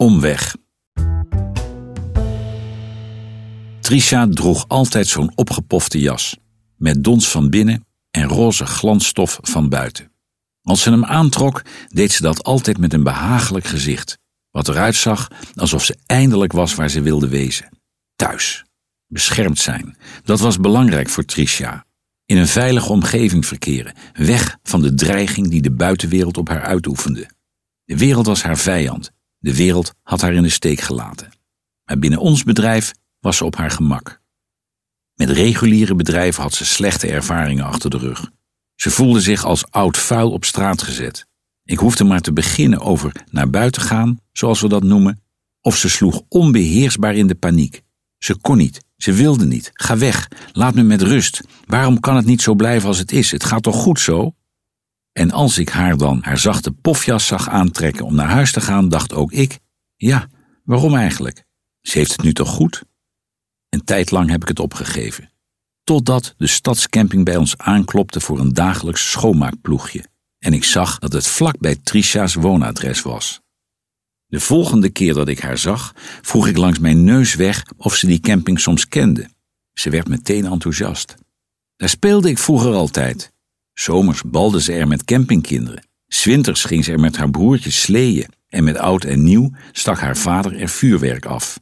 Omweg. Trisha droeg altijd zo'n opgepofte jas, met dons van binnen en roze glansstof van buiten. Als ze hem aantrok, deed ze dat altijd met een behagelijk gezicht, wat eruit zag alsof ze eindelijk was waar ze wilde wezen. Thuis. Beschermd zijn. Dat was belangrijk voor Trisha. In een veilige omgeving verkeren, weg van de dreiging die de buitenwereld op haar uitoefende. De wereld was haar vijand. De wereld had haar in de steek gelaten. Maar binnen ons bedrijf was ze op haar gemak. Met reguliere bedrijven had ze slechte ervaringen achter de rug. Ze voelde zich als oud vuil op straat gezet. Ik hoefde maar te beginnen over naar buiten gaan, zoals we dat noemen, of ze sloeg onbeheersbaar in de paniek. Ze kon niet, ze wilde niet. Ga weg, laat me met rust. Waarom kan het niet zo blijven als het is? Het gaat toch goed zo? En als ik haar dan haar zachte pofjas zag aantrekken om naar huis te gaan, dacht ook ik: ja, waarom eigenlijk? Ze heeft het nu toch goed? Een tijd lang heb ik het opgegeven. Totdat de stadscamping bij ons aanklopte voor een dagelijks schoonmaakploegje en ik zag dat het vlak bij Trisha's woonadres was. De volgende keer dat ik haar zag, vroeg ik langs mijn neus weg of ze die camping soms kende. Ze werd meteen enthousiast. Daar speelde ik vroeger altijd. Zomers balde ze er met campingkinderen. Swinters ging ze er met haar broertjes sleeën en met oud en nieuw stak haar vader er vuurwerk af.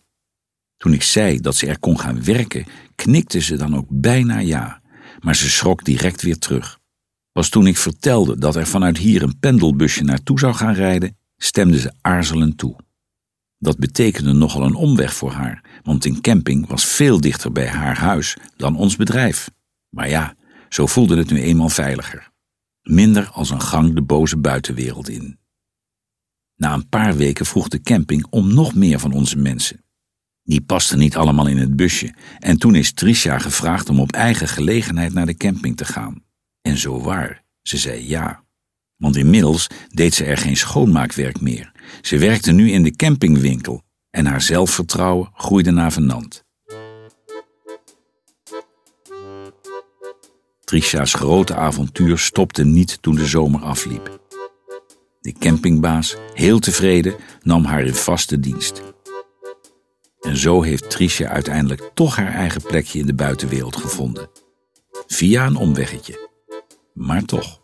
Toen ik zei dat ze er kon gaan werken, knikte ze dan ook bijna ja, maar ze schrok direct weer terug. Pas toen ik vertelde dat er vanuit hier een pendelbusje naartoe zou gaan rijden, stemde ze aarzelend toe. Dat betekende nogal een omweg voor haar, want een camping was veel dichter bij haar huis dan ons bedrijf. Maar ja, zo voelde het nu eenmaal veiliger. Minder als een gang de boze buitenwereld in. Na een paar weken vroeg de camping om nog meer van onze mensen. Die pasten niet allemaal in het busje en toen is Tricia gevraagd om op eigen gelegenheid naar de camping te gaan. En zo waar, ze zei ja. Want inmiddels deed ze er geen schoonmaakwerk meer. Ze werkte nu in de campingwinkel en haar zelfvertrouwen groeide naar venant. Trisha's grote avontuur stopte niet toen de zomer afliep. De campingbaas, heel tevreden, nam haar in vaste dienst. En zo heeft Tricia uiteindelijk toch haar eigen plekje in de buitenwereld gevonden. Via een omweggetje. Maar toch.